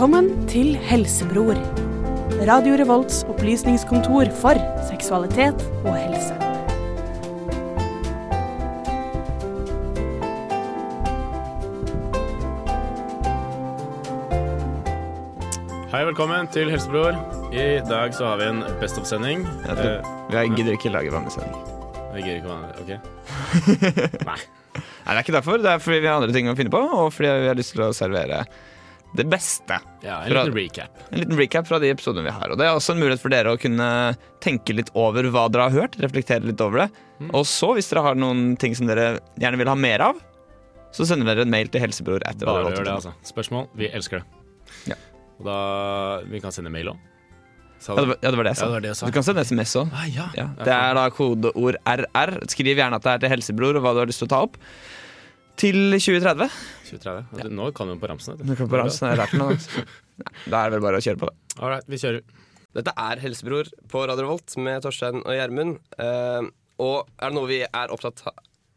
Velkommen til Helsebror. Radio Revolts opplysningskontor for seksualitet og helse. Hei, velkommen til Helsebror. I dag så har vi en Best of-sending. Jeg tror, Eh, jeg gidder ikke lage vannesending. Jeg vi gidder ikke vannesending. OK? Nei. Nei, det er ikke derfor. Det er fordi vi har andre ting å finne på, og fordi vi har lyst til å servere det beste. Ja, en Fra- liten recap. En liten recap fra de episodene vi har. Og det er også en mulighet for dere å kunne tenke litt over hva dere har hørt, reflektere litt over det. Mm. Og så, hvis dere har noen ting som dere gjerne vil ha mer av, så sender dere en mail til helsebror etter Bare gjør det, altså. Spørsmål? Vi elsker det. Ja. Og da Vi kan sende mail òg. Ja, ja, det var det jeg sa. Ja, det var det jeg sa. Du kan sende SMS òg. Ah, ja. Ja, det er da kodeord RR. Skriv gjerne at det er til helsebror, og hva du har lyst til å ta opp. Til 2030. 2030. Nå kan du på ramsen. Du kan på ramsen, jeg har lært den, altså. Da er det vel bare å kjøre på, det. All right, vi kjører. Dette er Helsebror på Radio Volt med Torstein og Gjermund. Uh, og er det noe vi er opptatt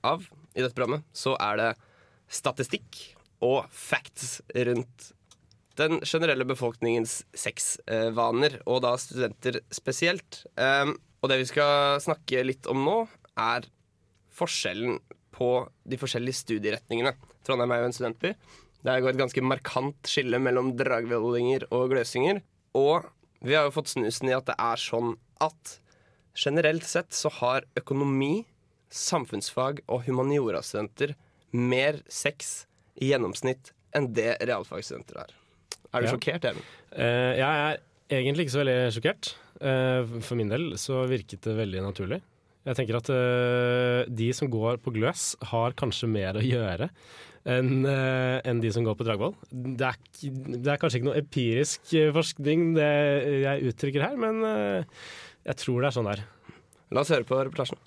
av i dette programmet, så er det statistikk og facts rundt den generelle befolkningens sexvaner, og da studenter spesielt. Eh, og det vi skal snakke litt om nå, er forskjellen på de forskjellige studieretningene. Trondheim er jo en studentby. Det går et ganske markant skille mellom dragvollinger og gløsinger. Og vi har jo fått snusen i at det er sånn at generelt sett så har økonomi, samfunnsfag og humaniorastudenter mer sex i gjennomsnitt enn det realfagsstudenter har. Er du Ja. sjokkert, Even? Uh, jeg er egentlig ikke så veldig sjokkert. Uh, for min del så virket det veldig naturlig. Jeg tenker at uh, de som går på gløs, har kanskje mer å gjøre enn eh, enn de som går på Dragvoll. Det er, det er kanskje ikke noe empirisk eh, forskning det jeg uttrykker her, men eh, jeg tror det er sånn der. La oss høre på reportasjen.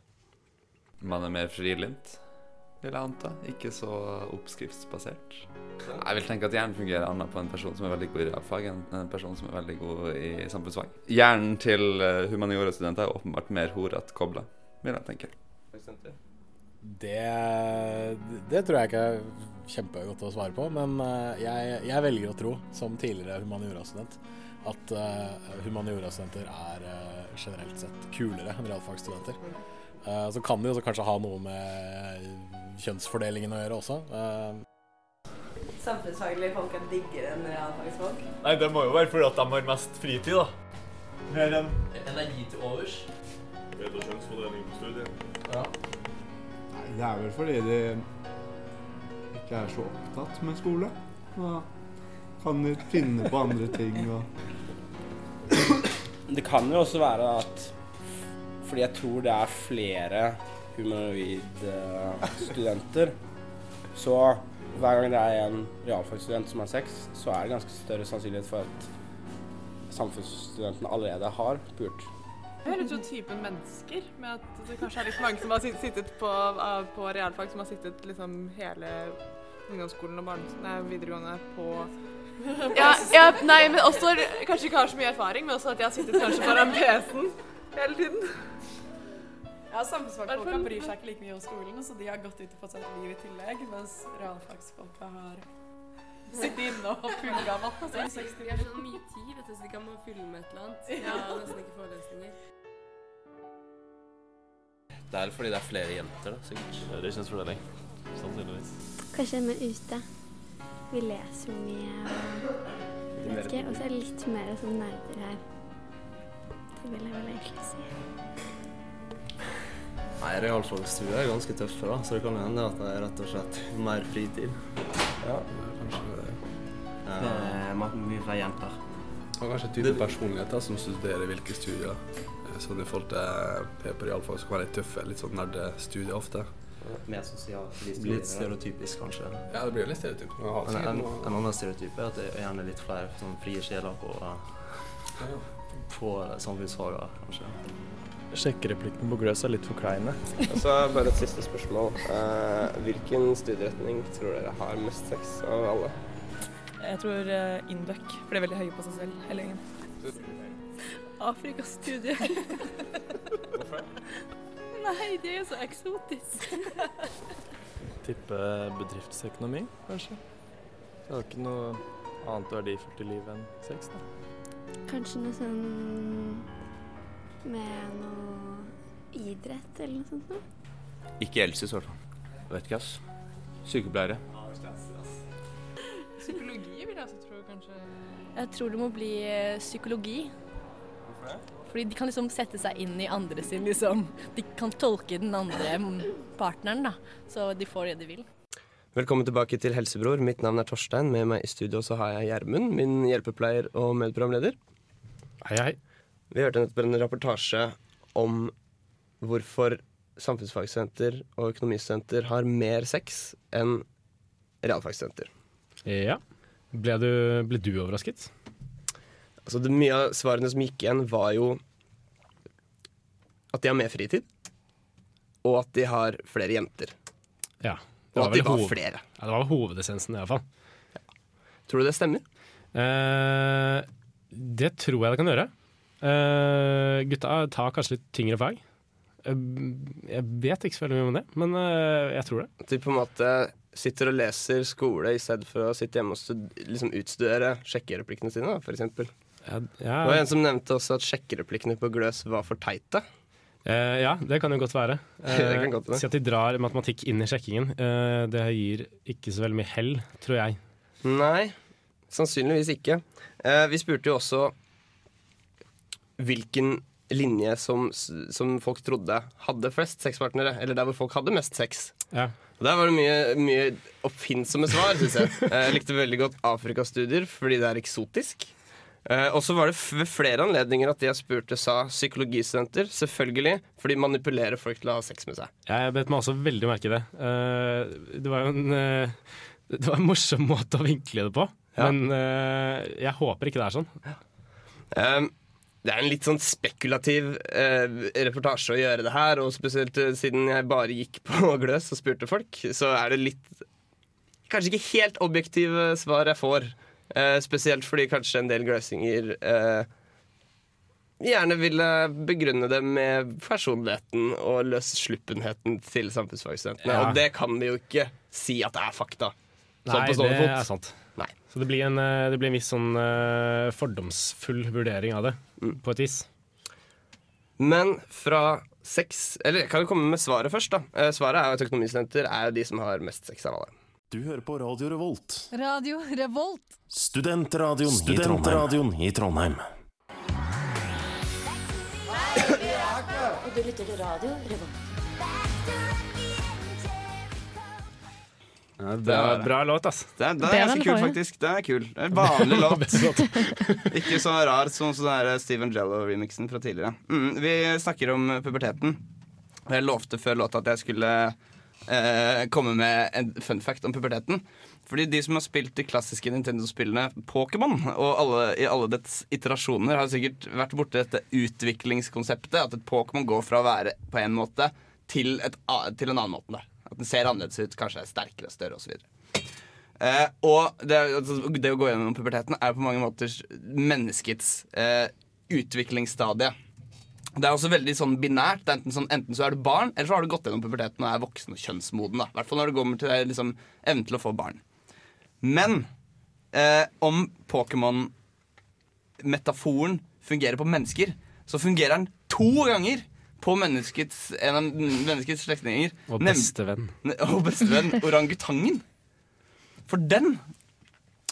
Man er mer frilynt, vil jeg anta. Ikke så oppskriftsbasert. Jeg vil tenke at hjernen fungerer annet på en person som er veldig god i realfag, enn en person som er veldig god i samfunnsfag. Hjernen til humaniorastudenter er åpenbart mer horete kobla, vil jeg tenke. Det, det tror jeg ikke er kjempegodt å svare på, men eh, jeg, jeg velger å tro, som tidligere humaniorastudent, at uh, humaniorastudenter er eh, generelt sett kulere enn realfagsstudenter. Eh, så kan det jo kanskje ha noe med kjønnsfordelingen å gjøre også. Eh, Samfunnsfaglige folk er diggere enn realfagsfolk. Nei, det må jo være fordi at de har mest fritid, da. Mer enn Energi til overs. Bedre kjønnsfordeling på studiet. Ja. Nei, det er vel fordi de ikke er så opptatt med skole. Og kan de finne på andre ting og Det kan jo også være at Fordi jeg tror det er flere humanoid-studenter. Så hver gang det er en realfagsstudent som har sex, så er det ganske større sannsynlighet for at samfunnsstudentene allerede har pult. Jeg hører ut som typen mennesker, med at det kanskje er litt mange som har sittet på, på realfag, som har sittet liksom hele ungdomsskolen og barne, nei, videregående på ja, ja, nei, men også kanskje ikke har så mye erfaring, men også at jeg har sittet kanskje foran PC-en hele tiden. Ja, Samfunnsfagfolka bryr seg ikke like mye om skolen, så de har gått ut og fått seg et liv i tillegg, mens realfagsfolka har sittet inne og pugga matte. De har så mye tid, vet du, så de kan må fylle med et eller annet. Ja, nesten ikke forelesninger. Det er fordi det er flere jenter, da, sikkert. Det er kjønnsfordeling. Sannsynligvis. Kanskje med ute. Vi leser jo mye og vet ikke. Og så er det litt mer sånn nerder her. Det vil jeg vel egentlig si. Nei, realfagsstudier er ganske tøffe, da, så det kan jo hende at det er rett og slett mer fritid. Ja, kanskje det. Det er mye flere jenter. Og kanskje type personligheter som studerer hvilke studier. Eh, Sånn i forhold til P på realfag så kan være litt tøffe, litt sånn nerdestudier ofte. Mer sosialt. Litt stereotypisk, kanskje. Ja, det blir jo litt stereotyp. Man Men en, en annen stereotyp er at det er gjerne litt flere sånn frie sjeler på, på samfunnsfagene, kanskje. Sjekkereplikken på Gløs er litt for kleine. Og så bare et siste spørsmål. Eh, hvilken studieretning tror dere har mest sex av alle? Jeg tror uh, Induc, for de er veldig høye på seg selv, hele gjengen. Afrikastudier. Det? Nei, det er så eksotisk. Tippe bedriftsøkonomi, kanskje. Jeg har ikke noe annet verdifullt i livet enn sex, da. Kanskje noe sånn med noe idrett eller noe sånt noe. Ikke Elsis, i hvert fall. Vet ikke, ass. Sykepleiere. Psykologi vil jeg også tro, kanskje. Jeg tror det må bli eh, psykologi. Fordi de kan liksom sette seg inn i andre sin liksom De kan tolke den andre partneren, da. Så de får det de vil. Velkommen tilbake til Helsebror. Mitt navn er Torstein. Med meg i studio så har jeg Gjermund, min hjelpepleier og medprogramleder. Hei, hei. Vi hørte nettopp en reportasje om hvorfor samfunnsfagstudenter og økonomistudenter har mer sex enn realfagsstudenter. Ja. Ble du, ble du overrasket? Altså det, mye av svarene som gikk igjen, var jo at de har mer fritid, og at de har flere jenter. Ja. Og at de vel var hoved- flere. Ja, det var hovedessensen, i hvert fall. Tror du det stemmer? Eh, det tror jeg det kan gjøre. Eh, gutta tar kanskje litt tyngre fag. Eh, jeg vet ikke så veldig mye om det, men eh, jeg tror det. At de på en måte sitter og leser skole i stedet for å sitte hjemme og liksom utstudere sjekkereplikkene sine, da, eksempel. Ja, Det var en som nevnte også at sjekkereplikkene på Gløs var for teite. Eh, ja, det kan jo godt være. Eh, godt være. Si at de drar matematikk inn i sjekkingen. Eh, det gir ikke så veldig mye hell, tror jeg. Nei, sannsynligvis ikke. Eh, vi spurte jo også hvilken linje som, som folk trodde hadde flest sexpartnere, eller der hvor folk hadde mest sex. Ja. Der var det mye, mye oppfinnsomme svar, syns jeg. Eh, Jeg likte veldig godt Afrikastudier fordi det er eksotisk. Eh, og så var det ved flere anledninger at jeg spurte, sa psykologistudenter. Selvfølgelig, for de manipulerer folk til å ha sex med seg. Jeg bet meg også veldig merke i det. Uh, det var jo en, uh, det var en morsom måte å vinkle det på, Ja. men jeg håper ikke det er sånn. Um, det er en litt sånn spekulativ reportasje å gjøre det her, og spesielt siden jeg bare gikk på gløs og spurte folk, så er det litt Kanskje ikke helt objektive svar jeg får. Eh, spesielt fordi kanskje en del gløsinger eh, gjerne ville begrunne det med personligheten og løssluppenheten til samfunnsfagstudentene. Ja. Og det kan vi jo ikke si at det er fakta. Sånn Nei, på det fot. er sant. Nei. Så det blir en, eh, det blir en viss sånn uh, fordomsfull vurdering av det, på et vis. Men fra sex Eller kan vi komme med svaret først. da Svaret er jo at økonomistudenter er jo de som har mest sex av alle. Du hører på Radio Revolt, Radio Revolt. studentradioen, Studentradioen i Trondheim. Og du lytter til radio Revolt. Ja, Det er bra låt, ass. Det er, det er ganske kul, faktisk. Det er kul. Det er en vanlig låt. Ikke så rar som sånn Steven Jello-remixen fra tidligere. Mm, vi snakker om puberteten. Jeg lovte før låta at jeg skulle eh, komme med en fun fact om puberteten. Fordi de som har spilt de klassiske Nintendo-spillene Pokémon, og alle, i alle dets iterasjoner, har sikkert vært borti dette utviklingskonseptet. At et Pokémon går fra å være på en måte til, et, til en annen måte. Da. At den ser annerledes ut, kanskje er sterkere, større osv. Eh, og det, altså, det å gå gjennom puberteten er på mange måter menneskets eh, utviklingsstadie. Det er også veldig sånn binært. Det enten, sånn, enten så er du barn, eller så har du gått gjennom puberteten og er voksen og kjønnsmoden. I hvert fall når det kommer til liksom, evnen til å få barn. Men eh, om Pokémon-metaforen fungerer på mennesker, så fungerer den to ganger på menneskets, en av menneskets slektninger. Og bestevenn. Og bestevenn orangutangen. For den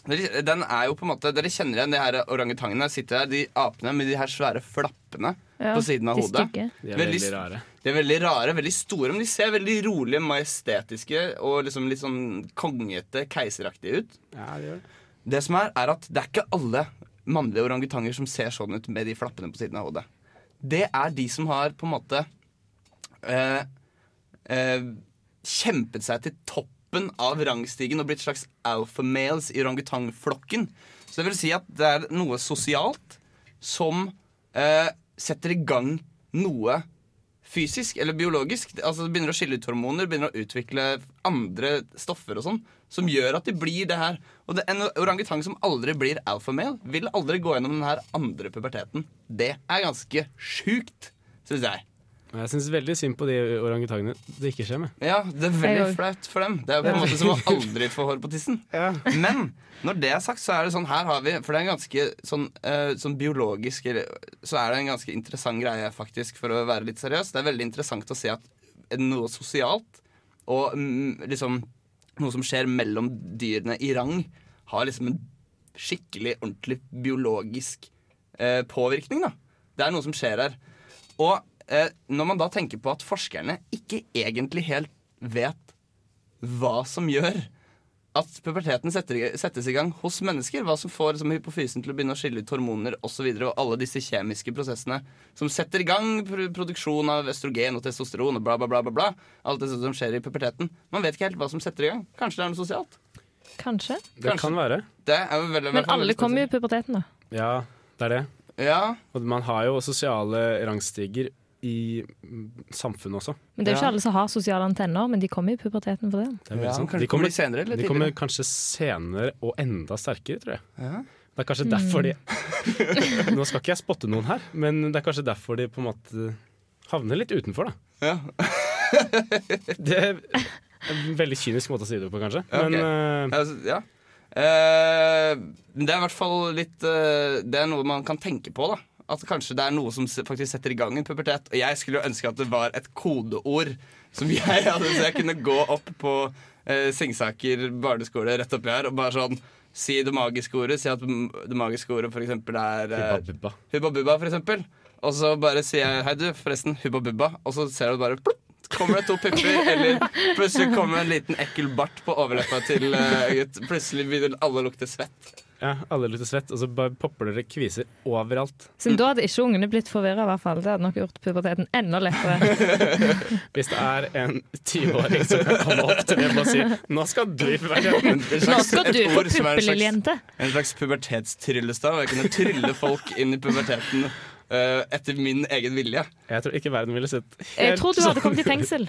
den er jo på en måte Dere kjenner igjen de her orangutangene. Sitter her, de apene med de her svære flappene Ja, på siden av hodet. De er veldig rare. De er veldig rare, veldig store, men de ser veldig rolige, majestetiske og liksom litt sånn kongete, keiseraktige ut. Ja, det gjør det. Det som er, er at det er ikke alle mannlige orangutanger som ser sånn ut med de flappene på siden av hodet. Det er de som har på en måte eh, eh, kjempet seg til toppen av rangstigen og blitt slags alpha-males i orangutangflokken. Så det vil si at det er noe sosialt som eh, setter i gang noe fysisk eller biologisk. Altså begynner å skille ut hormoner, begynner å utvikle andre stoffer og sånn, som gjør at de blir det her. Og det, en orangutang som aldri blir alfamale, vil aldri gå gjennom den her andre puberteten. Det er ganske sjukt, syns jeg. Jeg syns veldig synd på de orangutangene det ikke skjer med. Ja, det er veldig flaut for dem. Det er jo på en måte som å aldri få hår på tissen. Men når det er sagt, så er det sånn her har vi For det er en ganske sånn, uh, sånn biologisk Så er det en ganske interessant greie, faktisk, for å være litt seriøs. Det er veldig interessant å se at noe sosialt og mm, liksom noe som skjer mellom dyrene i rang, har liksom en skikkelig, ordentlig biologisk uh, påvirkning. da Det er noe som skjer her. Og når man da tenker på at forskerne ikke egentlig helt vet hva som gjør at puberteten setter, settes i gang hos mennesker. Hva som får som hypofysen til å begynne å skille ut hormoner osv. Og, og alle disse kjemiske prosessene som setter i gang pro produksjon av østrogen og testosteron og bla, bla, bla. bla, bla. Alt det som skjer i puberteten. Man vet ikke helt hva som setter i gang. Kanskje det er noe sosialt. Kanskje. Det kan være. Det er jo veldig, Men alle kommer jo i puberteten, da. Ja, det er det. Ja. Og man har jo sosiale rangstiger i mm, samfunnet også. Men det er jo ikke alle som har sosiale antenner, men de kommer i puberteten for det. Det Ja, sant. kanskje kommer de senere eller de kommer kanskje senere og enda sterkere, tror jeg. Ja. Det er kanskje Mm. derfor de Nå skal ikke jeg spotte noen her, men det er kanskje derfor de på en måte havner litt utenfor, da. Ja. det er en veldig kynisk måte å si det på, kanskje. Ja. Men eh, Altså, ja. Uh, det er i hvert fall litt uh, Det er noe man kan tenke på, da. At kanskje det er noe som faktisk setter i gang en pubertet. Og jeg skulle jo ønske at det var et kodeord som jeg hadde, så jeg kunne gå opp på eh, Singsaker barneskole rett oppi her og bare sånn si det magiske ordet. Si at det magiske ordet for eksempel er eh, Hubba bubba. Hubba bubba, for eksempel. Og så bare sier jeg hei, du, forresten, hubba bubba. Og så ser du bare plopp, kommer det to pupper, eller plutselig kommer en liten ekkel bart på overleppa til uh, gutt. Plutselig begynner alle å lukte svett. Ja, alle lukter svett, og så bare popper dere kviser overalt. Så da hadde ikke ungene blitt forvirra, i hvert fall. Det hadde nok gjort puberteten enda lettere. Hvis det er en 20-åring som kan komme opp til dem og si 'nå skal du i puberteten'. Nå skal du få puppeliljente. en slags- pubertetstryllestav. Jeg kunne trylle folk inn i puberteten eh, etter min egen vilje. Jeg tror ikke verden ville sett Jeg tror du hadde kommet i sånn fengsel.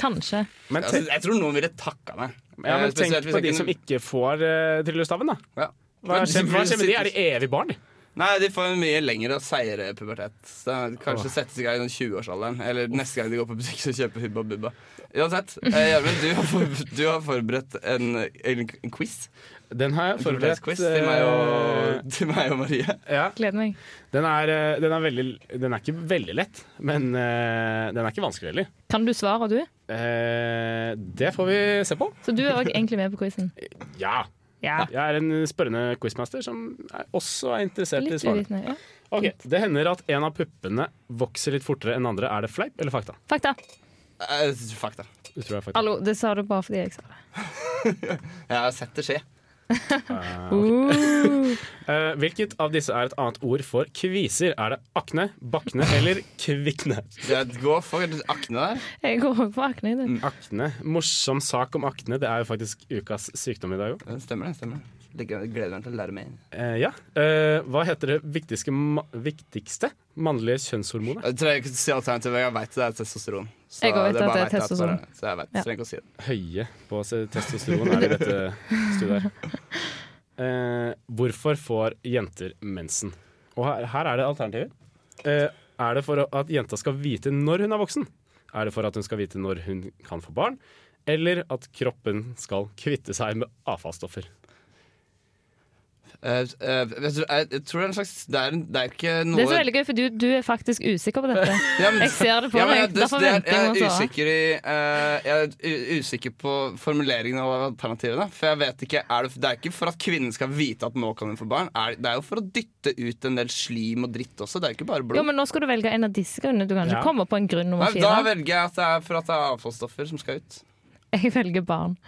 Kanskje. Men altså, jeg tror noen ville takka meg. Ja, men Eh, tenk på de kunne- som ikke får uh, tryllestaven, da. Ja. Hva skjer, hva skjer med de? Er de evig barn? Nei, de får en mye lengre og seigere pubertet. Så kanskje oh. settes i gang i 20-årsalderen. Eller neste gang de går på butikk og kjøper Hubba Bubba. Uansett, eh, Gjermund, du, har for, du har forberedt en, en, en quiz. Den har jeg forberedt. pubertetsquiz til meg og, eh, til meg og Marie. Ja. Gleder meg. Den er, eh, den, er veldig, den er ikke veldig lett, men uh, den er ikke vanskelig heller. Kan du svare, du? Uh, det får vi se på. Så du er òg egentlig med på quizen? Ja. Ja. Jeg er en spørrende quizmaster som er, også er interessert i svaret svarene. uvitende. Ja. Ok, Det hender at en av puppene vokser litt fortere enn andre. Er det fleip eller fakta? Fakta. Uh, fakta. Du tror det fakta? Hallo, det sa du bare fordi jeg sa det. Jeg har sett det skje. Ah, ok. Eh, hvilket av disse er et annet ord for kviser? Er det akne, bakne eller kvikne? Gå for akne der. Jeg går for akne. du. Akne. Morsom sak om akne. Det er jo faktisk ukas sykdom i dag òg. Stemmer det. stemmer det. Jeg gleder meg til å lære mer. Eh, ja. Eh, hva heter det viktigste, ma viktigste mannlige kjønnshormonet? Jeg tror jeg å si alternativet. Jeg veit det er testosteron. Så Jeg vet at det er testosteron. bare- Så jeg vet, Ja. trenger ikke å si det. Høye på testosteron er det i dette studiet her. Eh, hvorfor får jenter mensen? Og her, her er det alternativer. Eh, er det for at jenta skal vite når hun er voksen? Er det for at hun skal vite når hun kan få barn? Eller at kroppen skal kvitte seg med avfallsstoffer? Eh, uh, jeg, jeg, jeg tror det er en slags Det er, det er ikke noe Det er så veldig gøy, for du, du er faktisk usikker på dette. Ja, men- Jeg ser det på Ja, men deg. Derfor er- venter jeg Jeg er usikker, i, uh, jeg er usikker på formuleringen av alternativene. For jeg vet ikke, er det, det er ikke for at kvinnen skal vite at nå kan hun få barn. Er, det er jo for å dytte ut en del slim og dritt også. Det er jo ikke bare blod. Jo, men nå skal du velge en av disse grunnene. Du kan ikke Ja. komme på en grunn nummer fire. da velger jeg at det er for at det er avfallsstoffer som skal ut. Jeg velger barn.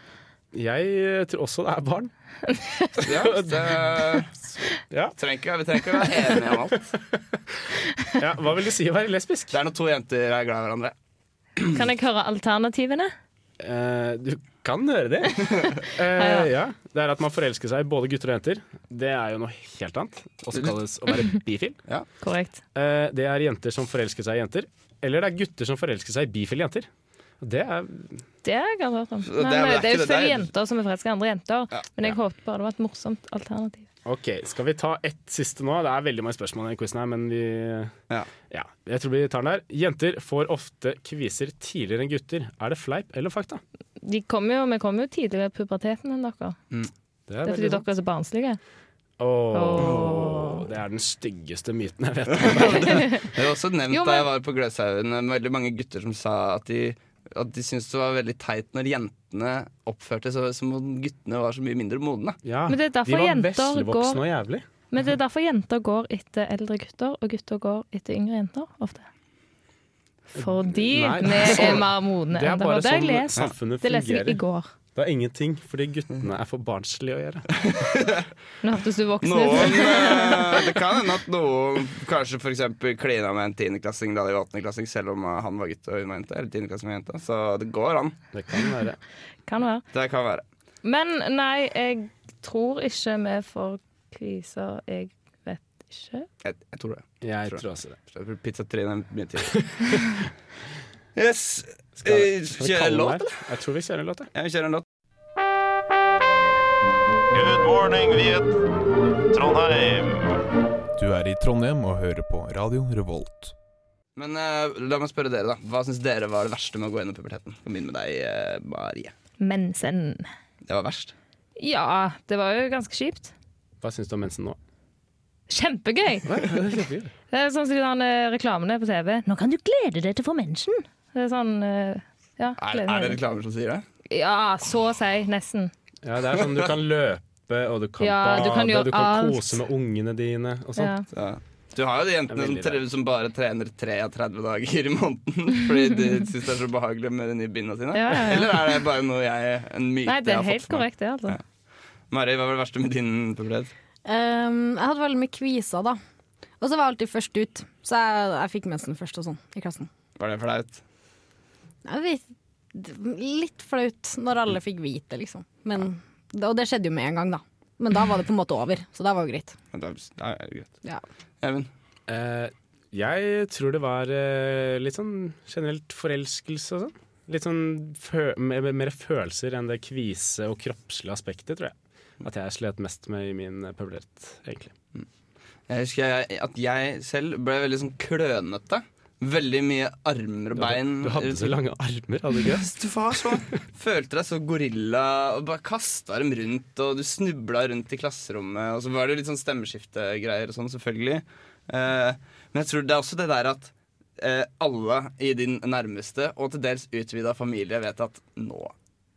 Jeg tror også det er barn. Ja, det, Ja. trenger ikke, vi trenger ikke være enige om alt. Ja, hva vil det si å være lesbisk? Det er når to jenter er glad i hverandre. Kan jeg høre alternativene? Uh, du kan høre det. Uh, Ja, ja. ja. Det er at man forelsker seg i både gutter og jenter. Det er jo noe helt annet. Også kalles å være bifil. Korrekt. Uh, det er jenter som forelsker seg i jenter. Eller det er gutter som forelsker seg i bifile jenter. Det er Det har jeg aldri hørt om. Det er eh, det er jo ikke selvfølgelig jenter som er forelska i andre jenter. Ja. Men jeg håpet bare det var et morsomt alternativ. Ok, Skal vi ta ett siste nå? Det er veldig mange spørsmål i denne quizen her, men vi ja. Jeg tror vi tar den der. Jenter får ofte kviser tidligere enn gutter. Er det fleip eller fakta? De kom jo, vi kommer jo tidligere i puberteten enn dere. Det Det er fordi dere er så barnslige. Åh, Det er den styggeste myten jeg vet. Det var også nevnt Jo, da jeg var på Gløshaugen, veldig mange gutter som sa at de at de syntes det var veldig teit når jentene oppførte seg som om guttene var så mye mindre modne. Men det er derfor og går Men det er derfor jenter går etter eldre gutter, og gutter går etter yngre jenter ofte. Fordi Nei, vi sånn- er mer modne Det er enn bare. Det sånn lest. fungerer. Det leste jeg i går. Det er ingenting, fordi guttene er for barnslige å gjøre. Nå hørtes du voksen ut. eh, det kan hende at noen kanskje eksempel klina med en tiendeklassing da de var åttendeklassing, selv om eh, han var gutt og hun var jente. Eller tiendeklassing var jente. Så det går an. Det kan være. Kan være. Det kan være. Men nei, jeg tror ikke vi får kviser. Jeg vet ikke. Jeg, jeg tror det. Jeg tror også det. Pizzatrinn er mye tidligere. yes. Skal, Eh, skal vi Kjøre kalle en låt, den her? Jeg tror vi kjører en låt. Ja, vi kjører en låt. Good morning, Viet. Trondheim. Du er i Trondheim og hører på Radio Revolt. Men uh, la meg spørre dere, da. Hva syns dere var det verste med å gå gjennom puberteten? Kom begynne med deg, uh, Marie. Mensen. Det var verst. Ja, det var jo ganske kjipt. Hva syns du om mensen nå? Kjempegøy! Det er sånn som de reklamene på TV. Nå kan du glede deg til å få mensen. Det er sånn eh, ja, Er, er det reklamer som sier det? Ja, så å si. Nesten. Ja, det er sånn du kan løpe, og du kan Ja, bade, du kan du kan kose med ungene dine og sånt. Ja. Du har jo de jentene Det som, veldig tre, som bare trener 33 dager i måneden fordi de syns det er så behagelig med de nye binda sine. Ja, ja, ja. Eller er det bare noe jeg, en myte Nei, det jeg er har helt fått korrekt, det, altså. Mari, hva var det verste med din pubertet? Um, jeg hadde veldig mye kviser, da. Og så var jeg alltid først ut, så jeg, jeg fikk mensen først og sånn i klassen. Var det flaut? Jeg vet, litt flaut når alle fikk vite, liksom. Men, og det skjedde jo med en gang, da. Men da var det på en måte over, så da var jo greit. Da da er det greit. Ja. Even? Eh, jeg tror det var eh, litt sånn generelt forelskelse og sånn. Litt sånn fø mer, mer følelser enn det kvise og kroppslige aspektet, tror jeg. At jeg slet mest med i min eh, pubertet, egentlig. Jeg husker jeg, at jeg selv ble veldig sånn klønete. Veldig mye armer og bein. du hadde så lange armer, hadde du ikke? Du var så Følte deg så gorilla og bare kasta dem rundt, og du snubla rundt i klasserommet. Og så var det litt sånn stemmeskiftegreier og sånn, selvfølgelig. Eh, men jeg tror det er også det der at eh, alle i din nærmeste, og til dels utvida familie, vet at nå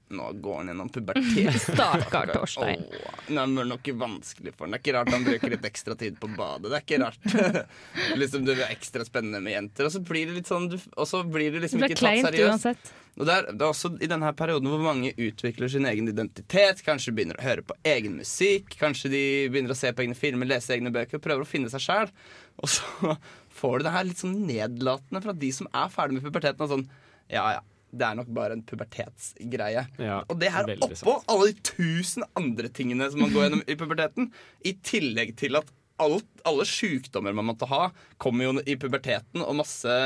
nå går han gjennom pubertet. Stakkar Torstein. Oh, Nå er det nok vanskelig for han. Det er ikke rart han bruker litt ekstra tid på badet. Det er ikke rart. liksom Det er ekstra spennende med jenter. Og så blir det litt sånn du, Og så blir det liksom Det ikke tatt seriøst. uansett. Og det er, det er også i denne perioden hvor mange utvikler sin egen identitet. Kanskje begynner å høre på egen musikk. Kanskje de begynner å se på egne filmer, lese egne bøker. Prøver å finne seg sjæl. Og så får du det her litt sånn nedlatende fra de som er ferdig med puberteten. Og sånn, ja ja, det er nok bare en pubertetsgreie. Ja, og det her oppå oppå alle de tusen andre tingene som man går gjennom i puberteten. I tillegg til at alt, alle sykdommer man måtte ha, kommer jo i puberteten, og masse,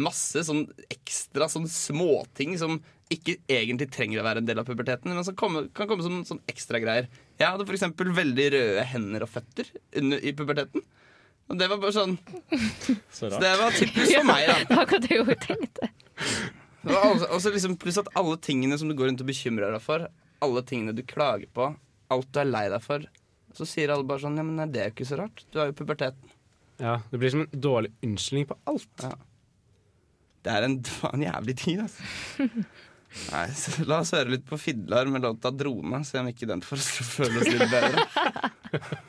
masse sånn ekstra sånn småting som ikke egentlig trenger å være en del av puberteten, men som kommer, kan komme som sånn ekstra greier. Jeg hadde f.eks. veldig røde hender og føtter under, i puberteten. Og det var bare sånn Så Så det var typisk for meg, da. Det var akkurat det jeg tenkte. Og så liksom, pluss at alle tingene som du går rundt og bekymrer deg for, alle tingene du klager på, alt du er lei deg for, så sier alle bare sånn Ja, men det er jo ikke så rart. Du har jo puberteten. Ja, Det blir som en dårlig unnskyldning på alt. Det er en, en jævlig tid, altså. Nei, så La oss høre litt på Fidlar med låta 'Drone', se om ikke den får oss til å føle oss litt bedre.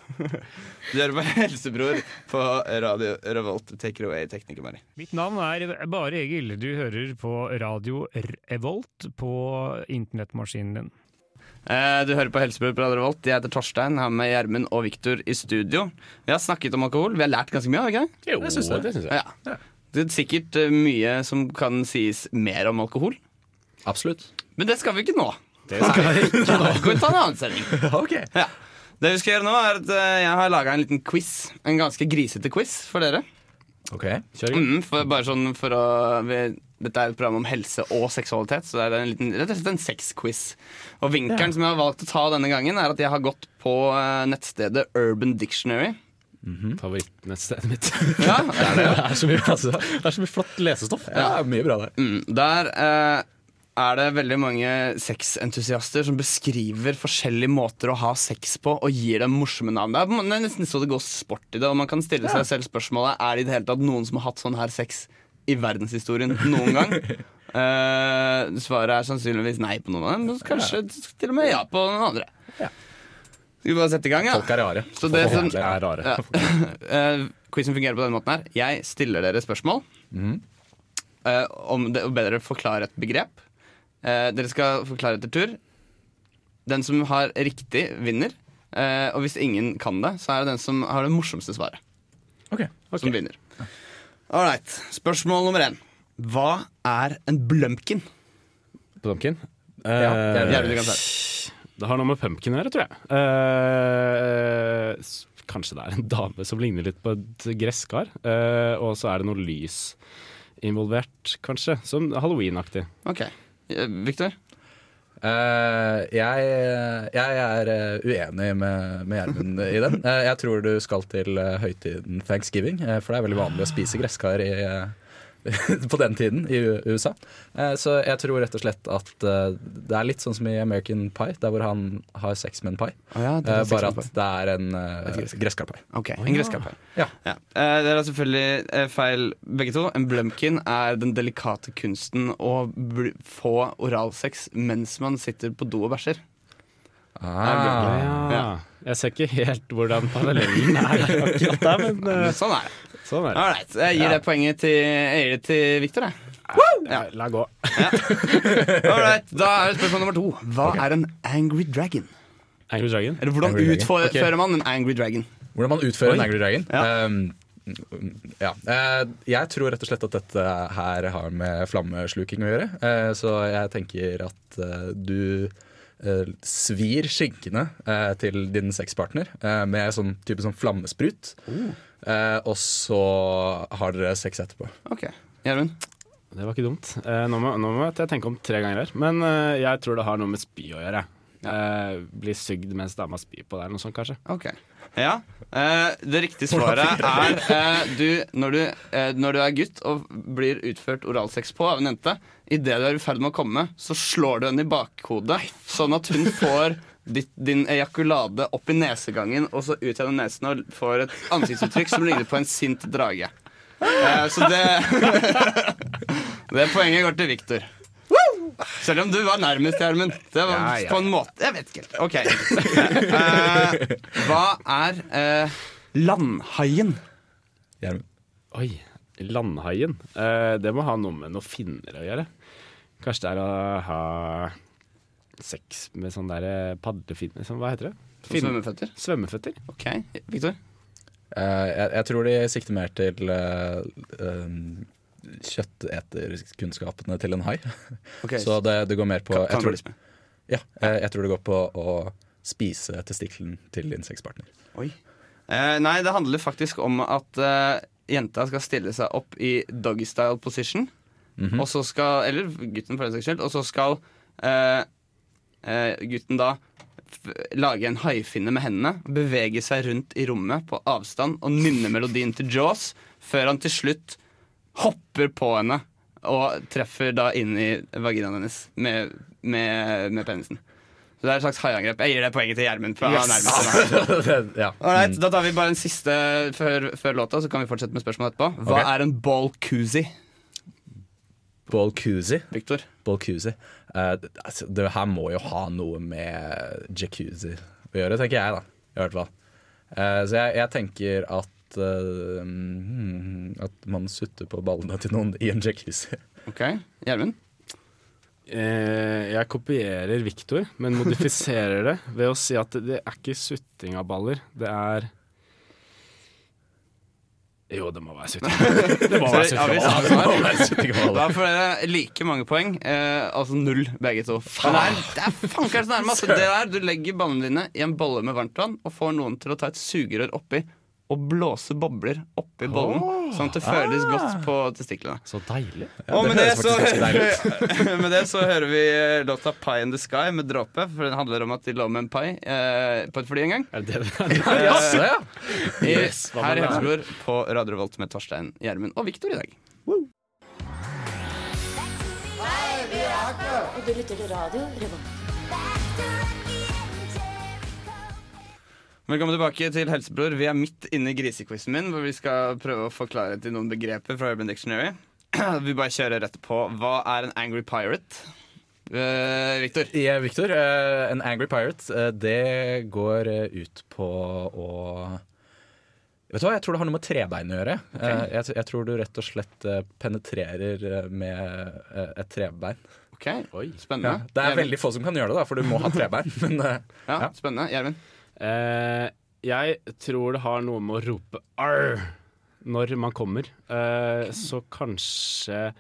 Du hører på Helsebror på Radio Revolt. Take it away, tekniker Mari. Mitt navn er Bare Egil. Du hører på Radio Revolt på internettmaskinen din. Eh, Du hører på Helsebror på Radio Revolt. Jeg heter Torstein, har med Gjermund og Viktor i studio. Vi har snakket om alkohol. Vi har lært ganske mye, har vi ikke? Jo, det synes jeg. Det synes jeg. Ja. Det er sikkert eh, mye som kan sies mer om alkohol. Absolutt. Men det skal vi ikke nå. Det skal vi ikke nå. Kan vi ta en annen sending? Ja. Det vi skal gjøre nå, er at eh, jeg har laga en liten quiz. En ganske grisete quiz for dere. Ok, Mm, for, bare sånn for å vi, Dette er et program om helse og seksualitet, så det er en liten, rett og slett en sexquiz. Og vinkelen Ja. som jeg har valgt å ta denne gangen, er at jeg har gått på eh, nettstedet Urban Dictionary. Favorittnettstedet mitt. Ja, det, er det. det, er så mye, det er så mye flott lesestoff. Ja, mye bra der. Mm, der eh, er det veldig mange sexentusiaster som beskriver forskjellige måter å ha sex på, og gir dem morsomme navn. Det er, nesten så det går sport i det, og man kan stille Ja. seg selv spørsmålet Er det i det hele tatt noen som har hatt sånn her sex i verdenshistorien noen gang. uh, svaret er sannsynligvis nei på noen av dem, men kanskje til og med ja på noen andre. Skal vi bare sette i gang? Ja? Folk er rare. Så det, Folk som- er rare. Ja. Uh, Quizen fungerer på denne måten her. Jeg stiller dere spørsmål Mm. Uh, om det, ber forklare et begrep. Eh, dere skal forklare etter tur. Den som har riktig, vinner. Eh, og hvis ingen kan det, så er det den som har det morsomste svaret. Som vinner. All right. Spørsmål nummer én. Hva er en blumpkin? Pumpkin? Ja, er det. kan ta det har noe med pumpkin å gjøre, tror jeg. Eh, s- kanskje det er en dame som ligner litt på et gresskar. Eh, og så er det noe lys involvert, kanskje. Som halloween-aktig. Ok. Victor? Uh, jeg, jeg er eh, uenig med med Gjermund i den. Uh, jeg tror du skal til eh, høytiden thanksgiving, eh, for det er veldig vanlig å spise gresskar i, eh, på den tiden i USA. Eh, så jeg tror rett og slett at eh, det er litt sånn som i American Pie, der hvor han har sex med en pai. Oh, ja, er Eh, bare at det er en uh, gresskarpai. Ok, en gresskarpai. Ja. Ja. Eh, dere har selvfølgelig feil begge to. En blumpkin er den delikate kunsten å få oralsex mens man sitter på do og bæsjer. Ah. Ja. Jeg ser ikke helt hvordan parallellen er akkurat der, men Men sånn er det. Sånn er det. Alright. Jeg gir Ja. det poenget til, jeg gir det til Victor, jeg. Ja, la gå. All right. Da er det spørsmål nummer to. Hva er en angry dragon? Angry Dragon? Eller hvordan Angry Dragon. utfører Ok. man en angry dragon? Hvordan man utfører Oi. en Angry Dragon? Um, ja. Eh, jeg tror rett og slett at dette her har med flammesluking å gjøre. Eh, så jeg tenker at eh, du eh, svir skinkene eh, til din sexpartner eh, med sånn type sånn flammesprut. Eh, og så har dere sex etterpå. Ok, Gjermund? Det var ikke dumt. Eh, nå, må, nå må jeg tenke om tre ganger her. Men eh, jeg tror det har noe med spy å gjøre. Eh, bli sugd mens dama spyr på deg, eller noe sånt kanskje. Ok. Ja. Eh, det riktige svaret er eh, du, når, du, eh, når du er gutt og blir utført oralsex på av en jente, idet du er i ferd med å komme, så slår du henne i bakhodet, sånn at hun får ditt, din ejakulade opp i nesegangen og så ut gjennom nesen og får et ansiktsuttrykk som ligner på en sint drage. Eh, så det Det poenget går til Victor. Selv om du var nærmest, Gjermund. Det var Ja, ja. på en måte Jeg vet ikke helt. OK. Eh, hva er eh, landhaien? Oi, landhaien. Eh, det må ha noe med noen finner å gjøre. Kanskje det er å ha sex med sånn der eh, padlefinner sånn, Hva heter det? Fin svømmeføtter? Svømmeføtter. Ok, Victor? Uh, jeg, jeg tror de sikter mer til uh, um, kjøtteterkunnskapene til en hai. Okay. Så det, det går mer på jeg tror, ja, eh, jeg tror det går på å spise testikkelen til insektpartner. Oi. Uh, nei, det handler faktisk om at eh, jenta skal stille seg opp i doggystyle position. position. -hmm. Og så skal Eller gutten, for den saks skyld. Og så skal eh, eh, gutten da lage en haifinne med hendene, bevege seg rundt i rommet på avstand og nynne melodien til Jaws, før han til slutt hopper på henne og treffer da inn i vaginaen hennes med, med, med penisen. Så det er et slags haiangrep. Jeg gir det poenget til Gjermund. er Yes! Ja. Alright, Mm. Da tar vi bare en siste før, før låta, så kan vi fortsette med spørsmålet etterpå. Hva okay. er en ball koozie? Ball koozie. Victor? Ball Uh, Eh, det, altså, det her må jo ha noe med jacuzzi å gjøre, tenker jeg, da. I hvert fall. Uh, så jeg, jeg tenker at uh, hmm, At man sutter på ballene til noen i en jacuzzi. Ok, Gjermund? Eh, jeg kopierer Victor, men modifiserer det ved å si at det, det er ikke sutting av baller. Det er Jo, det må være sutting. Det må være 70 ja, vi sa det var. Da får dere like mange poeng. Eh, altså null, begge to. Faen. det er, det er så nærme. Altså, det der, du legger ballene dine i en bolle med varmtvann og får noen til å ta et sugerør oppi å blåse bobler oppi bollen, Åh. sånn at det føles Ah. godt på testiklene. Så deilig. Og med det, så, deilig med det så hører vi eh, låta 'Pie in the Sky' med Dråpe. For den handler om at de lå med en pai eh, på et fly en gang. Er det det? Eh, Jaså, ja. i- Yes, her i med på Radio Revolt med Torstein Gjermund og Viktor i dag. Og du lytter til radio Revolt. Velkommen tilbake til Helsebror. Vi er midt inne i grisequizen min, hvor vi skal prøve å forklare til noen begreper fra Urban Dictionary. Vi bare kjører rett på. Hva er en angry pirate? Uh, Victor? Ja, Victor. Uh, en angry pirate, uh, det går ut på å Vet du hva, Jeg tror det har noe med trebein å gjøre. Okay. Eh, jeg, jeg tror du rett og slett penetrerer med et trebein. Ok, spennende. Ja, det er veldig få som kan gjøre det, da, for du må ha trebein. Men, ja, Ja, spennende. Gjermund? Eh, jeg tror det har noe med å rope 'arr' når man kommer. Eh, så kanskje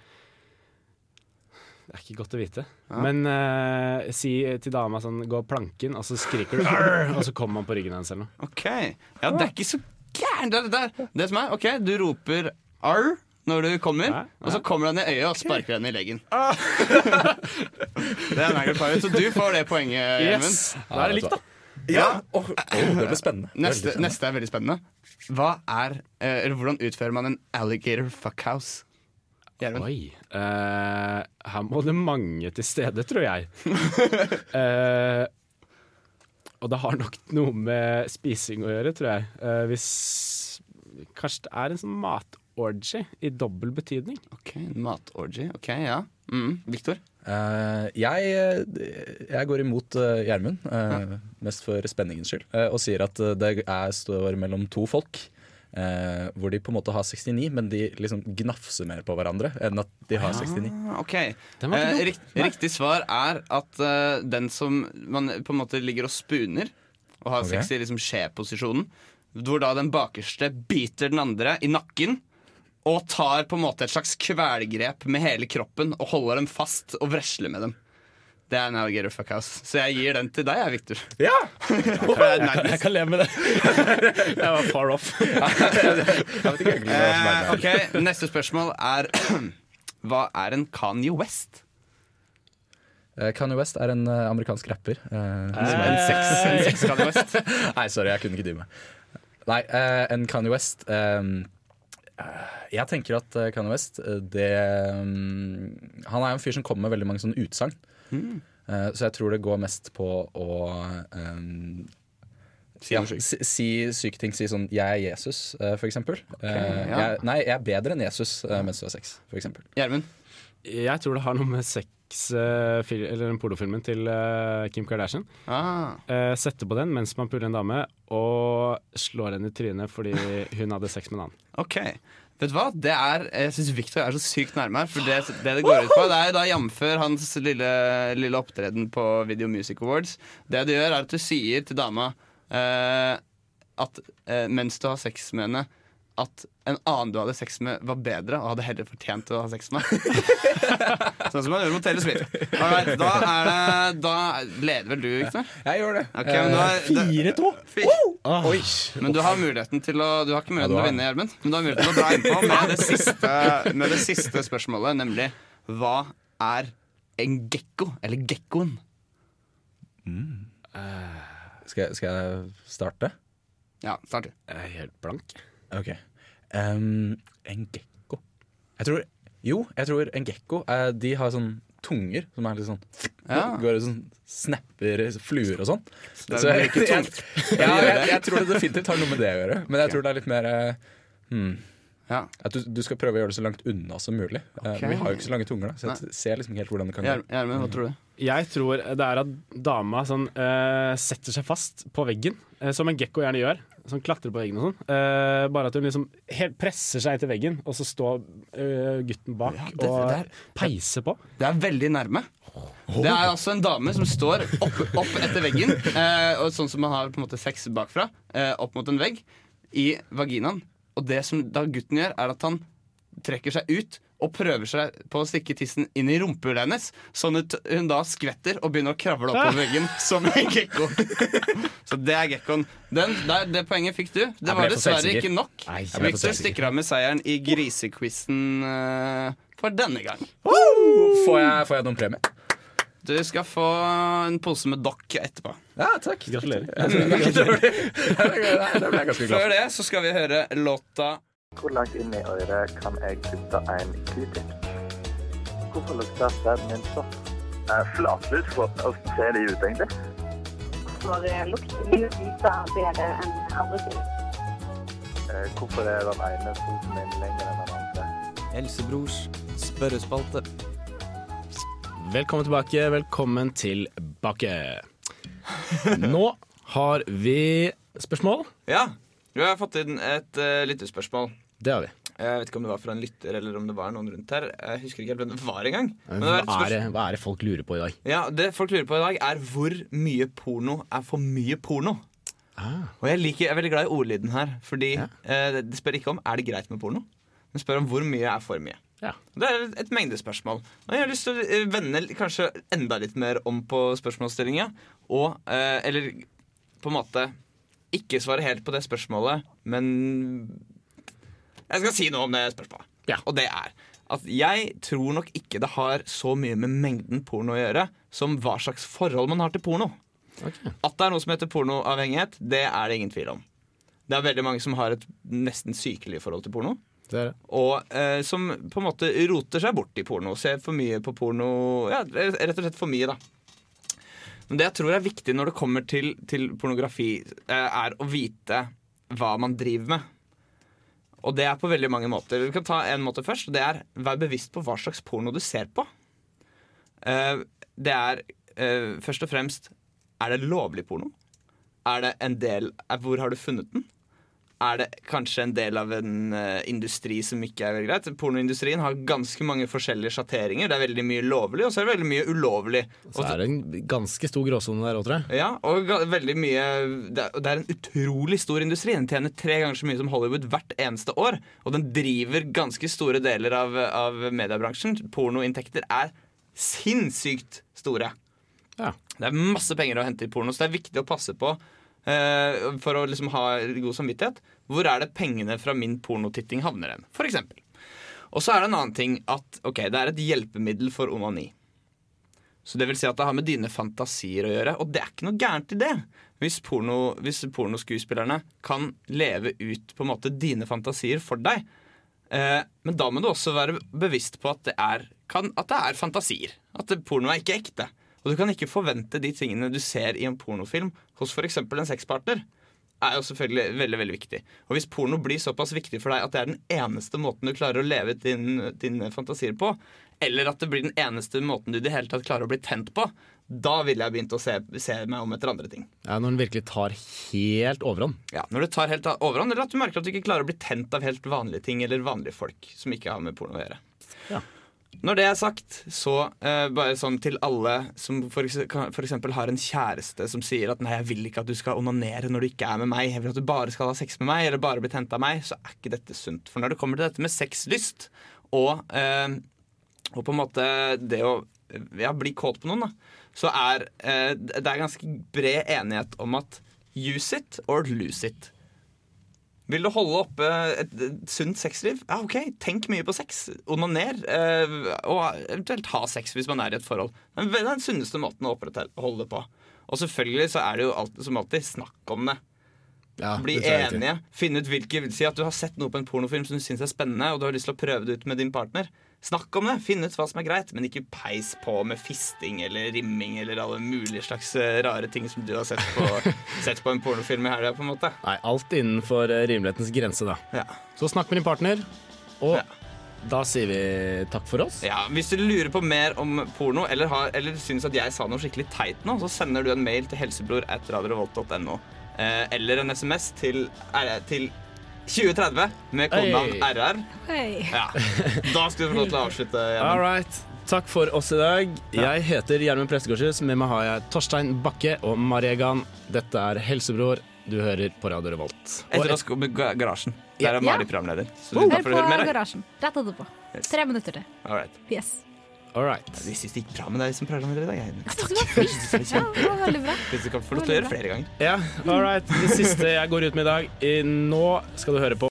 Det er ikke godt å vite. Ja. Men eh, si til dama sånn 'gå planken', og så skriker du 'arr', og så kommer man på ryggen hennes eller noe. Ok, ja, det er ikke så gærent det der. Det som er, ok, du roper 'arr' når du kommer, og så kommer han i øyet og sparker henne i leggen. det er en så du får det poenget, Gjermund. Yes. Da er det likt, da. Ja. Åh, det blir spennende. Neste, spennende. neste er veldig spennende. Hva er, eh, eller Hvordan utfører man en alligator fuckhouse? Oi. Uh, her må det mange til stede, tror jeg. uh, og det har nok noe med spising å gjøre, tror jeg. Uh, hvis Kanskje det er en sånn matorgy i dobbel betydning. Ok, Matorgy. Ok, ja. Mm. Viktor? Uh, jeg, jeg går imot uh, Gjermund, eh, mest for spenningens skyld, uh, og sier at eh, det er, står mellom to folk. eh, hvor de på en måte har 69, men de liksom gnafser mer på hverandre enn at de har 69. Ah, ok. Den var ikke Eh, rikt, riktig svar er at eh, den som man på en måte ligger og spuner, og har Ok. sex i liksom skjeposisjonen, hvor da den bakerste biter den andre i nakken. Og tar på en måte et slags kvelgrep med hele kroppen og holder dem fast og vresler med dem. Det er en alligator fuckhouse. Så jeg gir den til deg, jeg, Victor. Ja! Jeg kan leve med det. Jeg var far off. Eh, ok, Neste spørsmål er Hva er en Kanye West? Eh, Kanye West er en eh, amerikansk rapper. eh, som Eh, er en sex, en sex Kanye West. Nei, sorry, jeg kunne ikke dy meg. Nei, eh, en Kanye West eh, eh, Jeg tenker at eh, Kanye West eh, det, mm, Han er en fyr som kommer med veldig mange sånne utsagn. Mm. Eh, så jeg tror det går mest på å um, Si ja, si, si syke ting. Si sånn 'jeg er Jesus', eh, for eksempel. Okay, ja. jeg, nei, jeg er bedre enn Jesus mens du har sex, for eksempel. Gjermund? Jeg tror det har noe med sex eh, Eller den pornofilmen til eh, Kim Kardashian. Ah. setter sette på den mens man puler en dame, og slår henne i trynet fordi hun hadde sex med en annen. Ok, vet du hva? Det er, jeg syns Victor er så sykt nærme her. For det det, det går ut på, det er da jamfør hans lille, lille opptreden på Video Music Awards. Det du gjør, er at du sier til dama eh, at eh, mens du har sex med henne, at en annen du hadde sex med, var bedre og hadde heller fortjent å ha sex med. sånn som man gjør mot Taylor Swift. Alright, da, er det, da leder vel du, Victor? Jeg gjør det. Da er- Fire-to! Oi. Men du har muligheten til å Du har ikke muligheten til å vinne, Gjermund. Men du har muligheten til å dra innpå med det siste, med det siste spørsmålet, nemlig hva er en gekko? Eller gekkoen? Skal, jeg- skal jeg starte? Ja, start du. Jeg er helt blank. Ok. Um, en gekko Jeg tror Jo, jeg tror en gekko uh, De har sånn tunger som er litt sånn Ja. Går og sånn snapper fluer og sånn. Det er Så jeg, tungt. ja, jeg, jeg tror det definitivt har noe med det å gjøre. Men jeg tror det er litt mer eh, hmm, Ja. At du, du skal prøve å gjøre det så langt unna som mulig. Okay. Ok. vi har jo ikke så lange tunger, da, så jeg ser liksom ikke helt hvordan det kan gå. Gjermund, hva tror du? Jeg tror det er at dama sånn, uh, setter seg fast på veggen, uh, som en gekko gjerne gjør. Sånn klatrer på veggen og sånn. Uh, bare at hun liksom helt presser seg til veggen, og så står uh, gutten bak det- og det er- peiser på. Det er veldig nærme. Det er altså en dame som står opp, opp etter veggen, uh, og sånn som man har på en måte sex bakfra, opp mot en vegg, i vaginaen. Og det som da gutten gjør, er at han trekker seg ut og prøver seg på å stikke tissen inn i rumpehullet hennes, sånn at hun da skvetter og begynner å kravle oppover veggen som en gekko. Så det er gekkoen. Den, der, det poenget fikk du. Det var dessverre ikke nok. Victor stikker av med seieren i grisequizen uh, for denne gang. Får jeg, får jeg noen premie? Du skal få en pose med dokk etterpå. Ja, takk. Gratulerer. det ble jeg ganske glad Før det så skal vi høre låta Hvor langt inn i øret kan jeg putte en q-tip? Hvorfor lukter sæden min sånn? Flatlus, hvordan ser de ut egentlig? For lukter mye lite bedre enn andre ting. Eh, Hvorfor er den ene foten min lenger enn den andre? Helsebrors spørrespalte. Velkommen tilbake, velkommen tilbake. Nå har vi spørsmål. Ja, vi har fått inn et uh, lytterspørsmål. Det har vi. Jeg vet ikke om det var fra en lytter eller om det var noen rundt her. Jeg husker ikke helt hvem det var engang. Men det Hva er, det, hva er det folk lurer på i dag? Ja, Det folk lurer på i dag, er hvor mye porno er for mye porno. Og jeg, liker, jeg er veldig glad i ordlyden her. Fordi eh, det spør ikke om er det greit med porno, men spør om hvor mye er for mye. Ja. Det er et mengdespørsmål. Og jeg har lyst til å eh, vende kanskje enda litt mer om på spørsmålsstillinga. Og, eh, eller på en måte ikke svare helt på det spørsmålet, men jeg skal si noe om det spørsmålet. Og det er at jeg tror nok ikke det har så mye med mengden porno å gjøre som hva slags forhold man har til porno. At det er noe som heter pornoavhengighet, det er det ingen tvil om. Det er veldig mange som har et nesten sykelig forhold til porno. Og eh, som på en måte roter seg bort i porno. Ser for mye på porno Ja, rett og slett for mye, da. Men det jeg tror er viktig når det kommer til, til pornografi, eh, er å vite hva man driver med. Og det er på veldig mange måter. Vi kan ta en måte først. Det er Vær bevisst på hva slags porno du ser på. Uh, det er uh, først og fremst Er det lovlig porno? Er det en del eh, Hvor har du funnet den? Er det kanskje en del av en uh, industri som ikke er veldig greit? Pornoindustrien har ganske mange forskjellige sjatteringer. Det er veldig mye lovlig, og så er det veldig mye ulovlig. Så er det en ganske stor gråsone der òg, tror jeg. Ja, og veldig mye det er, det er en utrolig stor industri. Den tjener tre ganger så mye som Hollywood hvert eneste år. Og den driver ganske store deler av, av mediebransjen. Pornoinntekter er sinnssykt store. Det er masse penger å hente i porno, så det er viktig å passe på for å liksom ha god samvittighet. Hvor er det pengene fra min pornotitting havner hen? For eksempel. Og så er det en annen ting at ok, det er et hjelpemiddel for onani. Så det vil si at det har med dine fantasier å gjøre, og det er ikke noe gærent i det. Hvis, porno, hvis pornoskuespillerne kan leve ut på en måte dine fantasier for deg. Eh, men da må du også være bevisst på at det er, kan, at det er fantasier. At porno er ikke ekte. Og du kan ikke forvente de tingene du ser i en pornofilm hos f.eks. en sexpartner. er jo selvfølgelig veldig veldig viktig. Og hvis porno blir såpass viktig for deg at det er den eneste måten du klarer å leve ut din, dine fantasier på, eller at det blir den eneste måten du i det hele tatt klarer å bli tent på, da ville jeg begynt å se, se meg om etter andre ting. Ja, Når den virkelig tar helt overhånd. Ja, Når det tar helt overhånd, eller at du merker at du ikke klarer å bli tent av helt vanlige ting eller vanlige folk som ikke har med porno å gjøre. Når det er sagt, så eh, bare sånn til alle som eksempel har en kjæreste som sier at 'nei, jeg vil ikke at du skal onanere når du ikke er med meg', 'jeg vil at du bare skal ha sex med meg', eller 'bare bli tent av meg', så er ikke dette sunt. For når det kommer til dette med sexlyst og, eh, og på en måte det å ja, bli kåt på noen, da, så er eh, det er ganske bred enighet om at use it or lose it. Vil du holde oppe et, et sunt sexliv? Ja, ok, tenk mye på sex. Onaner. Eh, og eventuelt ha sex hvis man er i et forhold. Men det er den sunneste måten å holde det på. Og selvfølgelig så er det jo alt, som alltid snakk om det. Bli det enige. Finne ut hvilke Si at du har sett noe på en pornofilm som du syns er spennende, og du har lyst til å prøve det ut med din partner. Snakk om det. Finn ut hva som er greit, men ikke peis på med fisting eller rimming eller alle mulige slags eh, rare ting som du har sett på, sett på en pornofilm i helga, på en måte. Nei, alt innenfor eh, rimelighetens grense, da. Så snakk med din partner, og da sier vi takk for oss. Ja, Hvis du lurer på mer om porno, eller, har, eller syns at jeg sa noe skikkelig teit nå, så sender du en mail til helsebror.radiorevolt.no. Eh, eller en SMS til, til 2030 med kodenavn hey. RR. Ja. Da skal du få lov til å avslutte. All right. Takk for oss i dag. Jeg heter Gjermund Prestegårdshus. Med meg har jeg Torstein Bakke og Mariegan. Dette er Helsebror. Du hører på Radio Revolt. Etter oss kommer Ga- Garasjen. Der er Ja. Mari programleder. Så Hør på du høre mer. Garasjen. Rett etterpå. Tre minutter til. All right. Yes. All right. Vi syns det gikk bra med deg som programleder i dag. jeg. Synes det var fint. Ja, det var veldig bra. Hvis du kan få lov til å gjøre flere ganger. Ja, all right. Det siste jeg går ut med i dag. Nå skal du høre på